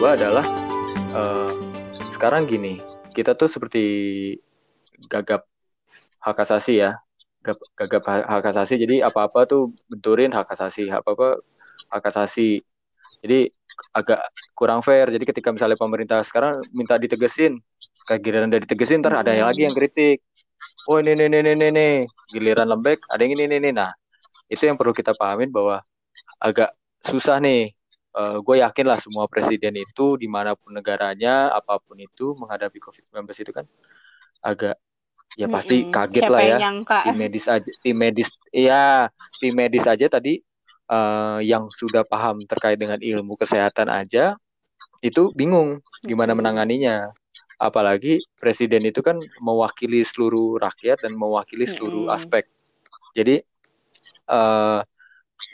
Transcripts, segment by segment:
gue adalah uh, sekarang gini, kita tuh seperti gagap hak asasi ya, gagap hak asasi. Jadi apa-apa tuh benturin hak asasi, apa-apa hak asasi. Jadi agak kurang fair. Jadi ketika misalnya pemerintah sekarang minta ditegesin, giliran udah ditegesin, ntar ada yang lagi yang kritik. Oh ini ini ini ini, ini. giliran lembek, ada yang ini ini ini. Nah itu yang perlu kita pahamin bahwa agak susah nih uh, eh, gue yakin lah semua presiden itu di mana pun negaranya apa pun itu menghadapi COVID-19 itu kan agak ya pasti mm-hmm. kaget Siapa lah ya. tim medis aja tim medis iya tim medis aja tadi uh, yang sudah paham terkait dengan ilmu kesehatan aja itu bingung gimana menanganinya. Apalagi presiden itu kan mewakili seluruh rakyat dan mewakili seluruh mm-hmm. aspek. Jadi uh,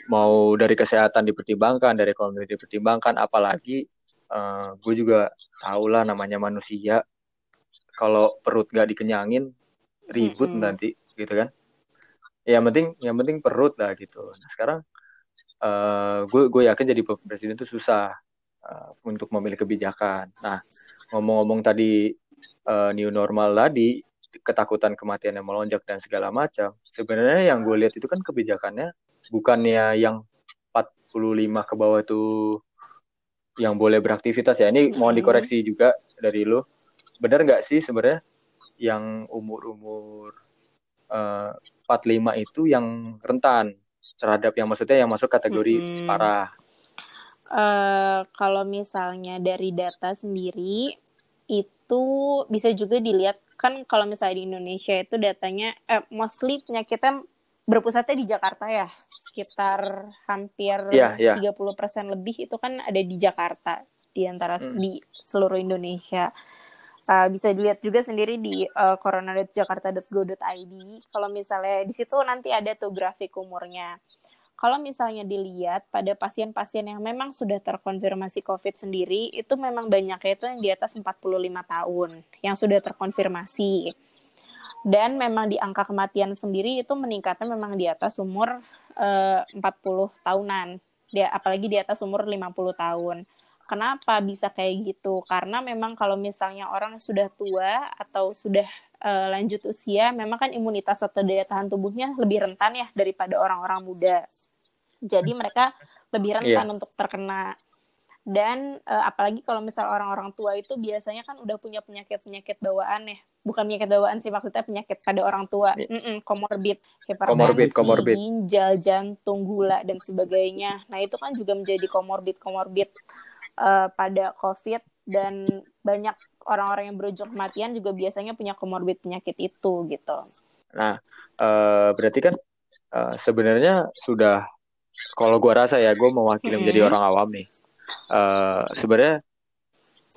mau dari kesehatan dipertimbangkan, dari ekonomi dipertimbangkan, apalagi uh, gue juga tahu lah namanya manusia. Kalau perut gak dikenyangin, ribut mm -hmm. nanti, gitu kan? Yang penting, yang penting perut lah gitu. Nah sekarang uh, gue gue yakin jadi presiden itu susah uh, untuk memilih kebijakan. Nah ngomong-ngomong tadi uh, new normal tadi, ketakutan kematian yang melonjak dan segala macam. Sebenarnya yang gue lihat itu kan kebijakannya bukannya yang 45 ke bawah itu yang boleh beraktivitas ya. Ini mohon dikoreksi juga dari lo. Benar nggak sih sebenarnya yang umur-umur uh, 45 itu yang rentan terhadap yang maksudnya yang masuk kategori hmm. parah? Uh, kalau misalnya dari data sendiri itu bisa juga dilihat kan kalau misalnya di Indonesia itu datanya eh, mostly penyakitnya berpusatnya di Jakarta ya sekitar hampir yeah, yeah. 30% lebih itu kan ada di Jakarta di antara hmm. di seluruh Indonesia. Uh, bisa dilihat juga sendiri di uh, corona.jakarta.go.id. Kalau misalnya di situ nanti ada tuh grafik umurnya. Kalau misalnya dilihat pada pasien-pasien yang memang sudah terkonfirmasi COVID sendiri, itu memang banyaknya itu yang di atas 45 tahun yang sudah terkonfirmasi dan memang di angka kematian sendiri itu meningkatnya memang di atas umur eh, uh, 40 tahunan. Dia apalagi di atas umur 50 tahun. Kenapa bisa kayak gitu? Karena memang kalau misalnya orang sudah tua atau sudah uh, lanjut usia memang kan imunitas atau daya tahan tubuhnya lebih rentan ya daripada orang-orang muda. Jadi mereka lebih rentan yeah. untuk terkena dan uh, apalagi kalau misal orang-orang tua itu biasanya kan udah punya penyakit-penyakit bawaan ya. Bukan penyakit bawaan sih maksudnya penyakit pada orang tua. Mm komorbid hipertensi komorbid, ginjal jantung gula dan sebagainya. Nah itu kan juga menjadi komorbid komorbid uh, pada covid. Dan banyak orang-orang yang berujung kematian juga biasanya punya komorbid penyakit itu gitu. Nah uh, berarti kan uh, sebenarnya sudah kalau gua rasa ya gue mewakili mm -hmm. menjadi orang awam nih uh, sebenarnya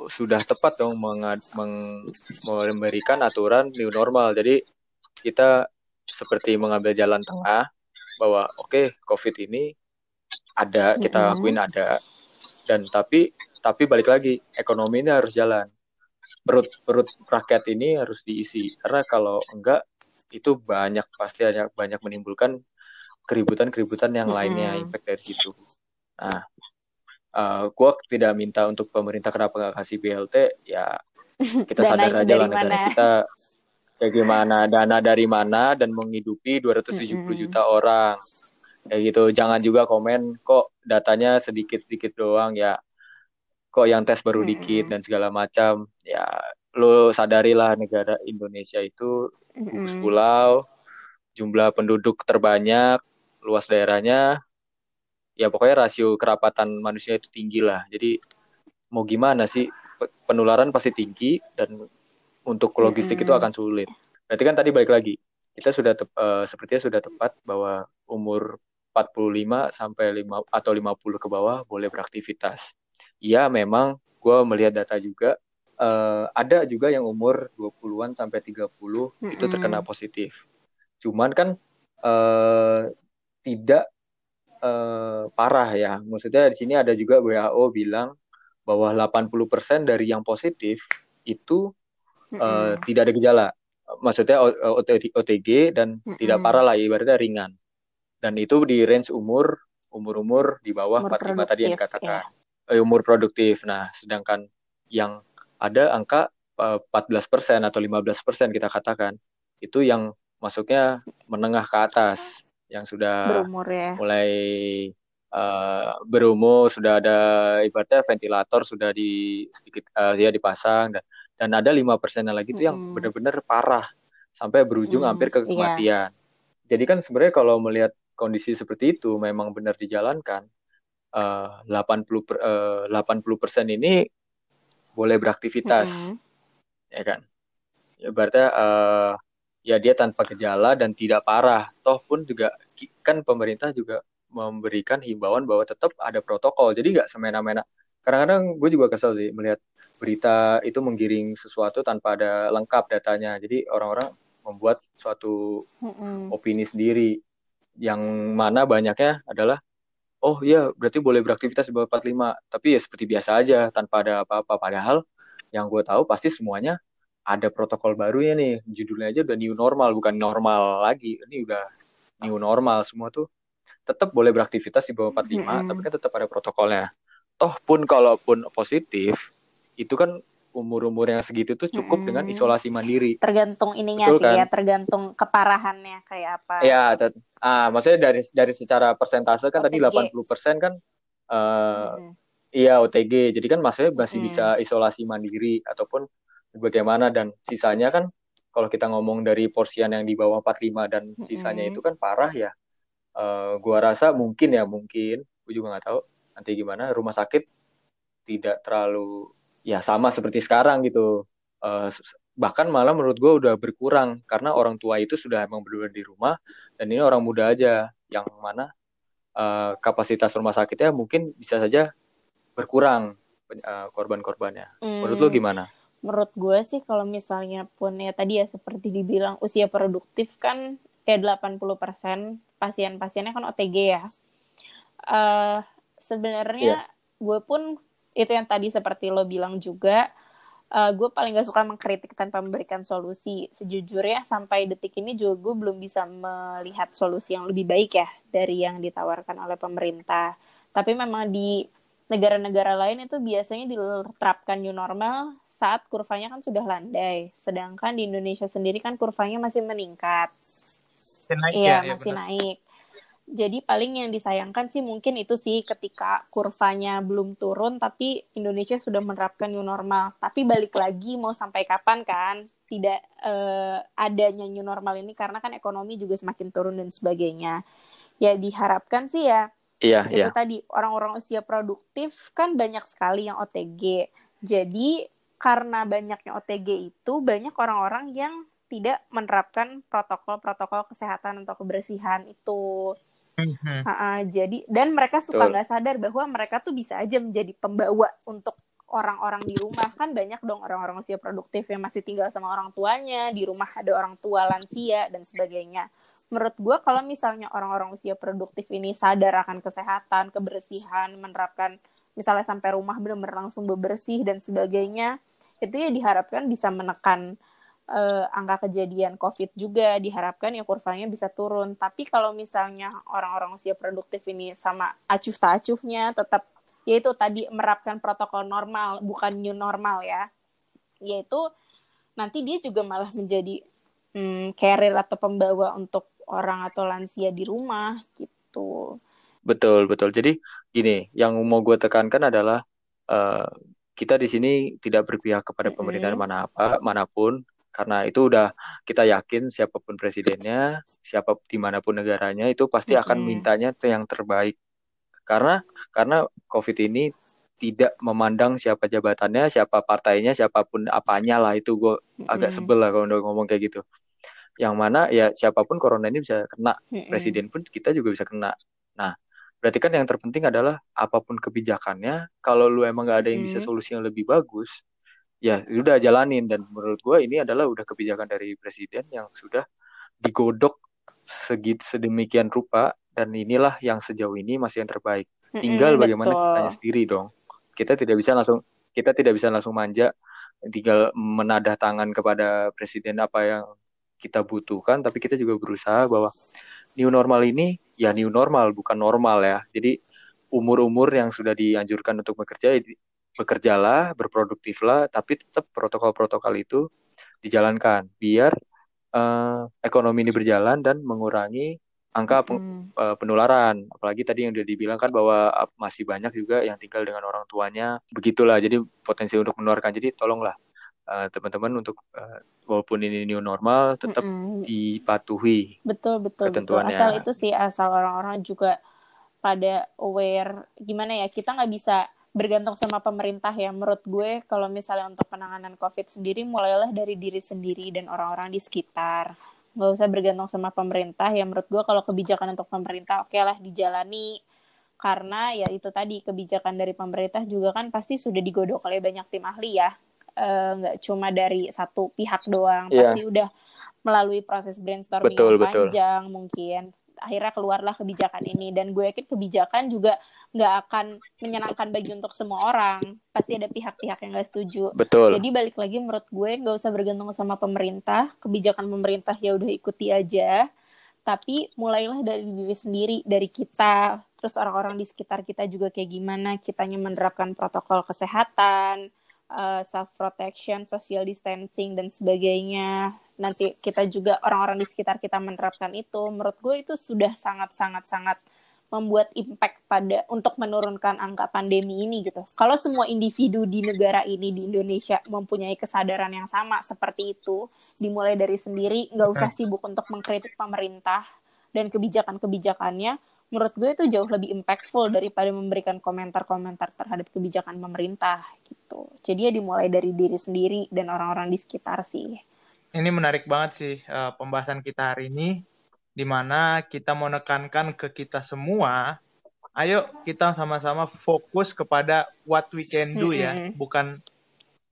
sudah tepat dong meng, meng, memberikan aturan new normal. Jadi kita seperti mengambil jalan tengah bahwa oke okay, COVID ini ada kita akuin ada. Dan tapi tapi balik lagi ekonomi ini harus jalan. Perut perut rakyat ini harus diisi. Karena kalau enggak itu banyak pasti banyak banyak menimbulkan keributan keributan yang lainnya impact dari situ. Nah uh, eh, gue tidak minta untuk pemerintah kenapa nggak kasih BLT ya kita sadar aja lah negara kita kayak gimana dana dari mana dan menghidupi 270 mm -hmm. juta orang kayak gitu jangan juga komen kok datanya sedikit sedikit doang ya kok yang tes baru mm -hmm. dikit dan segala macam ya lo sadarilah negara Indonesia itu mm -hmm. pulau jumlah penduduk terbanyak luas daerahnya ya pokoknya rasio kerapatan manusia itu tinggi lah. Jadi mau gimana sih penularan pasti tinggi dan untuk logistik mm -hmm. itu akan sulit. Berarti kan tadi balik lagi kita sudah tep, uh, sepertinya sudah tepat bahwa umur 45 sampai 5 atau 50 ke bawah boleh beraktivitas. Iya memang gue melihat data juga uh, ada juga yang umur 20-an sampai 30 mm -hmm. itu terkena positif. Cuman kan uh, tidak uh, parah ya. Maksudnya di sini ada juga WHO bilang bahwa 80% dari yang positif itu uh, mm-hmm. tidak ada gejala. Maksudnya OTG dan mm-hmm. tidak parah lah ibaratnya ringan. Dan itu di range umur umur-umur di bawah umur 45 tadi yang dikatakan. Ya. umur produktif. Nah, sedangkan yang ada angka 14% atau 15% kita katakan itu yang masuknya menengah ke atas yang sudah berumur ya. mulai uh, berumur sudah ada ibaratnya ventilator sudah di sedikit uh, ya dipasang dan dan ada lima persen lagi itu mm yang benar-benar parah sampai berujung mm, hampir ke iya. kematian. Yeah. Jadi kan sebenarnya kalau melihat kondisi seperti itu memang benar dijalankan uh, 80 per, uh, 80 persen ini boleh beraktivitas, mm ya kan? Ya berarti uh, ya dia tanpa gejala dan tidak parah. Toh pun juga kan pemerintah juga memberikan himbauan bahwa tetap ada protokol. Jadi nggak semena-mena. Kadang-kadang gue juga kesel sih melihat berita itu menggiring sesuatu tanpa ada lengkap datanya. Jadi orang-orang membuat suatu opini sendiri yang mana banyaknya adalah oh iya berarti boleh beraktivitas di bawah 45 tapi ya seperti biasa aja tanpa ada apa-apa padahal yang gue tahu pasti semuanya ada protokol baru ya nih judulnya aja udah new normal bukan normal lagi ini udah new normal semua tuh tetap boleh beraktivitas di bawah 45 mm-hmm. tapi kan tetap ada protokolnya toh pun kalaupun positif itu kan umur-umur yang segitu tuh cukup mm-hmm. dengan isolasi mandiri. Tergantung ininya Betul, sih kan? ya, tergantung keparahannya kayak apa. Ya, ah maksudnya dari dari secara persentase kan OTG. tadi 80% kan uh, mm-hmm. iya OTG. Jadi kan maksudnya masih mm-hmm. bisa isolasi mandiri ataupun bagaimana dan sisanya kan kalau kita ngomong dari porsian yang di bawah 45 dan sisanya mm-hmm. itu kan parah ya. Uh, gua rasa mungkin ya mungkin, gue juga nggak tahu nanti gimana rumah sakit tidak terlalu ya sama seperti sekarang gitu. Uh, bahkan malah menurut gue udah berkurang karena orang tua itu sudah emang berdua di rumah dan ini orang muda aja yang mana uh, kapasitas rumah sakitnya mungkin bisa saja berkurang uh, korban-korbannya. Hmm. Menurut lo gimana? Menurut gue sih kalau misalnya pun ya tadi ya seperti dibilang usia produktif kan kayak 80% pasien-pasiennya kan OTG ya. Uh, sebenarnya yeah. gue pun itu yang tadi seperti lo bilang juga uh, gue paling gak suka mengkritik tanpa memberikan solusi. Sejujurnya sampai detik ini juga gue belum bisa melihat solusi yang lebih baik ya dari yang ditawarkan oleh pemerintah. Tapi memang di negara-negara lain itu biasanya diterapkan new normal saat kurvanya kan sudah landai. Sedangkan di Indonesia sendiri kan kurvanya masih meningkat. Naik iya, ya, masih ya naik. Jadi paling yang disayangkan sih mungkin itu sih ketika kurvanya belum turun tapi Indonesia sudah menerapkan new normal. Tapi balik lagi mau sampai kapan kan tidak uh, adanya new normal ini karena kan ekonomi juga semakin turun dan sebagainya. Ya diharapkan sih ya Iya, itu iya. tadi orang-orang usia produktif kan banyak sekali yang OTG. Jadi karena banyaknya OTG itu banyak orang-orang yang tidak menerapkan protokol-protokol kesehatan atau kebersihan itu. Mm-hmm. Uh, uh, jadi dan mereka suka nggak sadar bahwa mereka tuh bisa aja menjadi pembawa untuk orang-orang di rumah kan banyak dong orang-orang usia produktif yang masih tinggal sama orang tuanya di rumah ada orang tua lansia dan sebagainya. Menurut gue kalau misalnya orang-orang usia produktif ini sadar akan kesehatan, kebersihan, menerapkan misalnya sampai rumah benar-benar langsung bebersih dan sebagainya, itu ya diharapkan bisa menekan uh, angka kejadian COVID juga diharapkan ya kurvanya bisa turun. Tapi kalau misalnya orang-orang usia produktif ini sama acuh tak acuhnya tetap yaitu tadi merapkan protokol normal bukan new normal ya, yaitu nanti dia juga malah menjadi hmm, carrier atau pembawa untuk orang atau lansia di rumah gitu. Betul betul. Jadi gini, yang mau gue tekankan adalah uh, kita di sini tidak berpihak kepada pemerintahan mana apa mana pun karena itu udah kita yakin siapa pun presidennya siapa di mana pun negaranya itu pasti akan mintanya yang terbaik. Karena karena covid ini tidak memandang siapa jabatannya siapa partainya siapa pun apanya lah itu. Gue agak sebel lah kalau udah ngomong kayak gitu. Yang mana ya siapa pun corona ini bisa kena. Presiden pun kita juga bisa kena. Nah berarti kan yang terpenting adalah apa pun kebijakannya kalau lu emang gak ada yang bisa solusi yang lebih bagus ya udah jalanin. Dan menurut gue ini adalah udah kebijakan dari presiden yang sudah digodok segit sedemikian rupa dan inilah yang sejauh ini masih yang terbaik. Tinggal bagaimana kita sendiri dong. Kita tidak bisa langsung kita tidak bisa langsung manja tinggal menadah tangan kepada presiden apa yang kita butuhkan tapi kita juga berusaha bahwa new normal ini ya new normal bukan normal ya. Jadi umur-umur yang sudah dianjurkan untuk bekerja bekerjalah, berproduktiflah, tapi tetap protokol-protokol itu dijalankan biar uh, ekonomi ini berjalan dan mengurangi angka hmm. penularan. Apalagi tadi yang sudah dibilang kan bahwa masih banyak juga yang tinggal dengan orang tuanya. Begitulah, jadi potensi untuk menularkan. Jadi tolonglah teman-teman uh, untuk uh, walaupun ini new normal tetap mm -mm. dipatuhi betul betul ketentuannya. Betul. Asal itu sih asal orang-orang juga pada aware gimana ya kita nggak bisa bergantung sama pemerintah ya menurut gue kalau misalnya untuk penanganan covid sendiri mulailah dari diri sendiri dan orang-orang di sekitar nggak usah bergantung sama pemerintah ya menurut gue kalau kebijakan untuk pemerintah oke okay lah dijalani karena ya itu tadi kebijakan dari pemerintah juga kan pasti sudah digodok oleh banyak tim ahli ya eh, nggak uh, cuma dari satu pihak doang. Yeah. pasti udah melalui proses brainstorming betul, yang panjang betul. mungkin. Akhirnya keluarlah kebijakan ini. Dan gue yakin kebijakan juga nggak akan menyenangkan bagi untuk semua orang. Pasti ada pihak-pihak yang nggak setuju. Betul. Jadi balik lagi menurut gue nggak usah bergantung sama pemerintah. Kebijakan pemerintah ya udah ikuti aja. Tapi mulailah dari diri sendiri dari kita. Terus orang-orang di sekitar kita juga kayak gimana? Kitanya menerapkan protokol kesehatan uh, eh, self protection social distancing dan sebagainya. Nanti kita juga orang-orang di sekitar kita menerapkan itu. Menurut gue itu sudah sangat sangat sangat membuat impact pada untuk menurunkan angka pandemi ini gitu. Kalau semua individu di negara ini di Indonesia mempunyai kesadaran yang sama seperti itu, dimulai dari sendiri, nggak usah sibuk untuk mengkritik pemerintah dan kebijakan-kebijakannya, menurut gue itu jauh lebih impactful daripada memberikan komentar-komentar terhadap kebijakan pemerintah gitu. Jadi ya dimulai dari diri sendiri dan orang-orang di sekitar sih. Ini menarik banget sih uh, pembahasan kita hari ini di mana kita mau nekankan ke kita semua, ayo kita sama-sama fokus kepada what we can do ya, bukan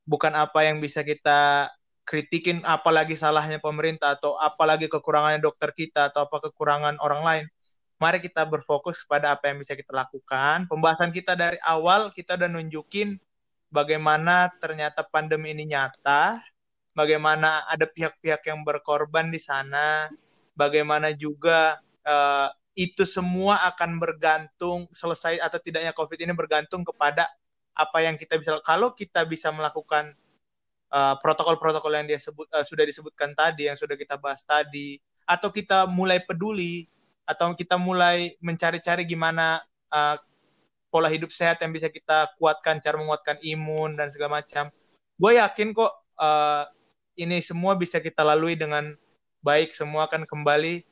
bukan apa yang bisa kita kritikin apalagi salahnya pemerintah atau apalagi kekurangannya dokter kita atau apa kekurangan orang lain. Mari kita berfokus pada apa yang bisa kita lakukan. Pembahasan kita dari awal kita udah nunjukin bagaimana ternyata pandemi ini nyata, bagaimana ada pihak-pihak yang berkorban di sana, bagaimana juga uh, itu semua akan bergantung selesai atau tidaknya COVID ini bergantung kepada apa yang kita bisa kalau kita bisa melakukan eh, protokol-protokol uh, yang dia sebut uh, sudah disebutkan tadi yang sudah kita bahas tadi atau kita mulai peduli atau kita mulai mencari-cari gimana uh, pola hidup sehat yang bisa kita kuatkan cara menguatkan imun dan segala macam. Gue yakin kok uh, ini semua bisa kita lalui dengan baik semua akan kembali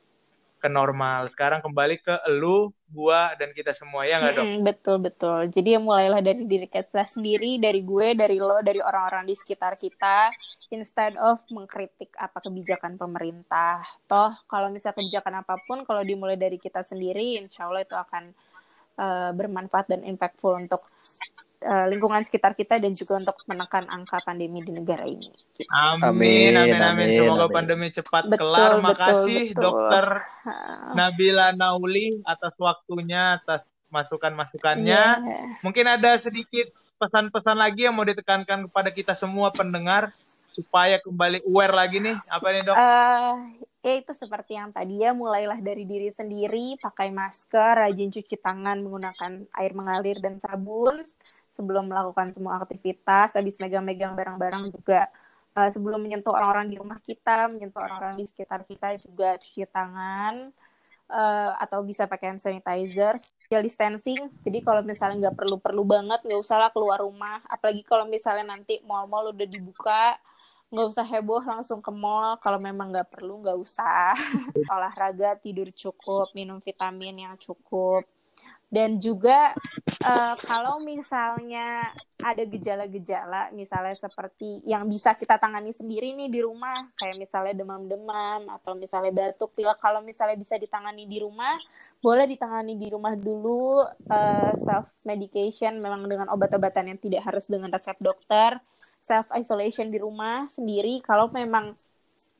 ke normal. Sekarang kembali ke elu, gua dan kita semua ya nggak dok? Betul betul. Jadi ya mulailah dari diri kita sendiri, dari gue, dari lo, dari orang-orang di sekitar kita, instead of mengkritik apa kebijakan pemerintah. Toh kalau misalnya kebijakan apa pun, kalau dimulai dari kita sendiri, insya Allah itu akan uh, bermanfaat dan impactful untuk uh, lingkungan sekitar kita dan juga untuk menekan angka pandemi di negara ini. Amin, amin, amin. amin. Semoga amin. pandemi cepat betul, kelar. Betul, Makasih betul. Dokter Nabila Nauli atas waktunya, atas masukan-masukannya. Yeah. Mungkin ada sedikit pesan-pesan lagi yang mau ditekankan kepada kita semua pendengar supaya kembali aware lagi nih apa nih dok? Uh, ya itu seperti yang tadi ya mulailah dari diri sendiri pakai masker rajin cuci tangan menggunakan air mengalir dan sabun sebelum melakukan semua aktivitas, habis megang-megang barang-barang juga uh, sebelum menyentuh orang-orang di rumah kita, menyentuh orang-orang di sekitar kita juga cuci tangan uh, atau bisa pakai hand sanitizer, social distancing. Jadi kalau misalnya nggak perlu-perlu banget, nggak usahlah keluar rumah. Apalagi kalau misalnya nanti mall-mall udah dibuka, nggak usah heboh langsung ke mall. Kalau memang nggak perlu, nggak usah. Olahraga, tidur cukup, minum vitamin yang cukup dan juga uh, kalau misalnya ada gejala-gejala misalnya seperti yang bisa kita tangani sendiri nih di rumah kayak misalnya demam-demam atau misalnya batuk pilek kalau misalnya bisa ditangani di rumah boleh ditangani di rumah dulu uh, self medication memang dengan obat-obatan yang tidak harus dengan resep dokter self isolation di rumah sendiri kalau memang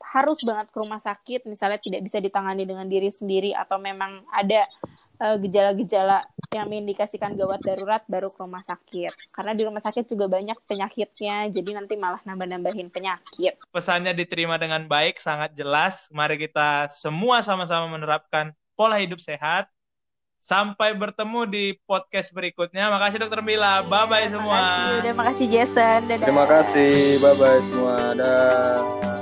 harus banget ke rumah sakit misalnya tidak bisa ditangani dengan diri sendiri atau memang ada Eh, gejala-gejala uh, yang mengindikasikan gawat darurat baru ke rumah sakit. Karena di rumah sakit juga banyak penyakitnya, jadi nanti malah nambah-nambahin penyakit. Pesannya diterima dengan baik, sangat jelas. Mari kita semua sama-sama menerapkan pola hidup sehat. Sampai bertemu di podcast berikutnya. Makasih Dokter Mila. Bye bye semua. Udah makasih Jason. Dadah. Terima kasih. Bye bye semua. Dah.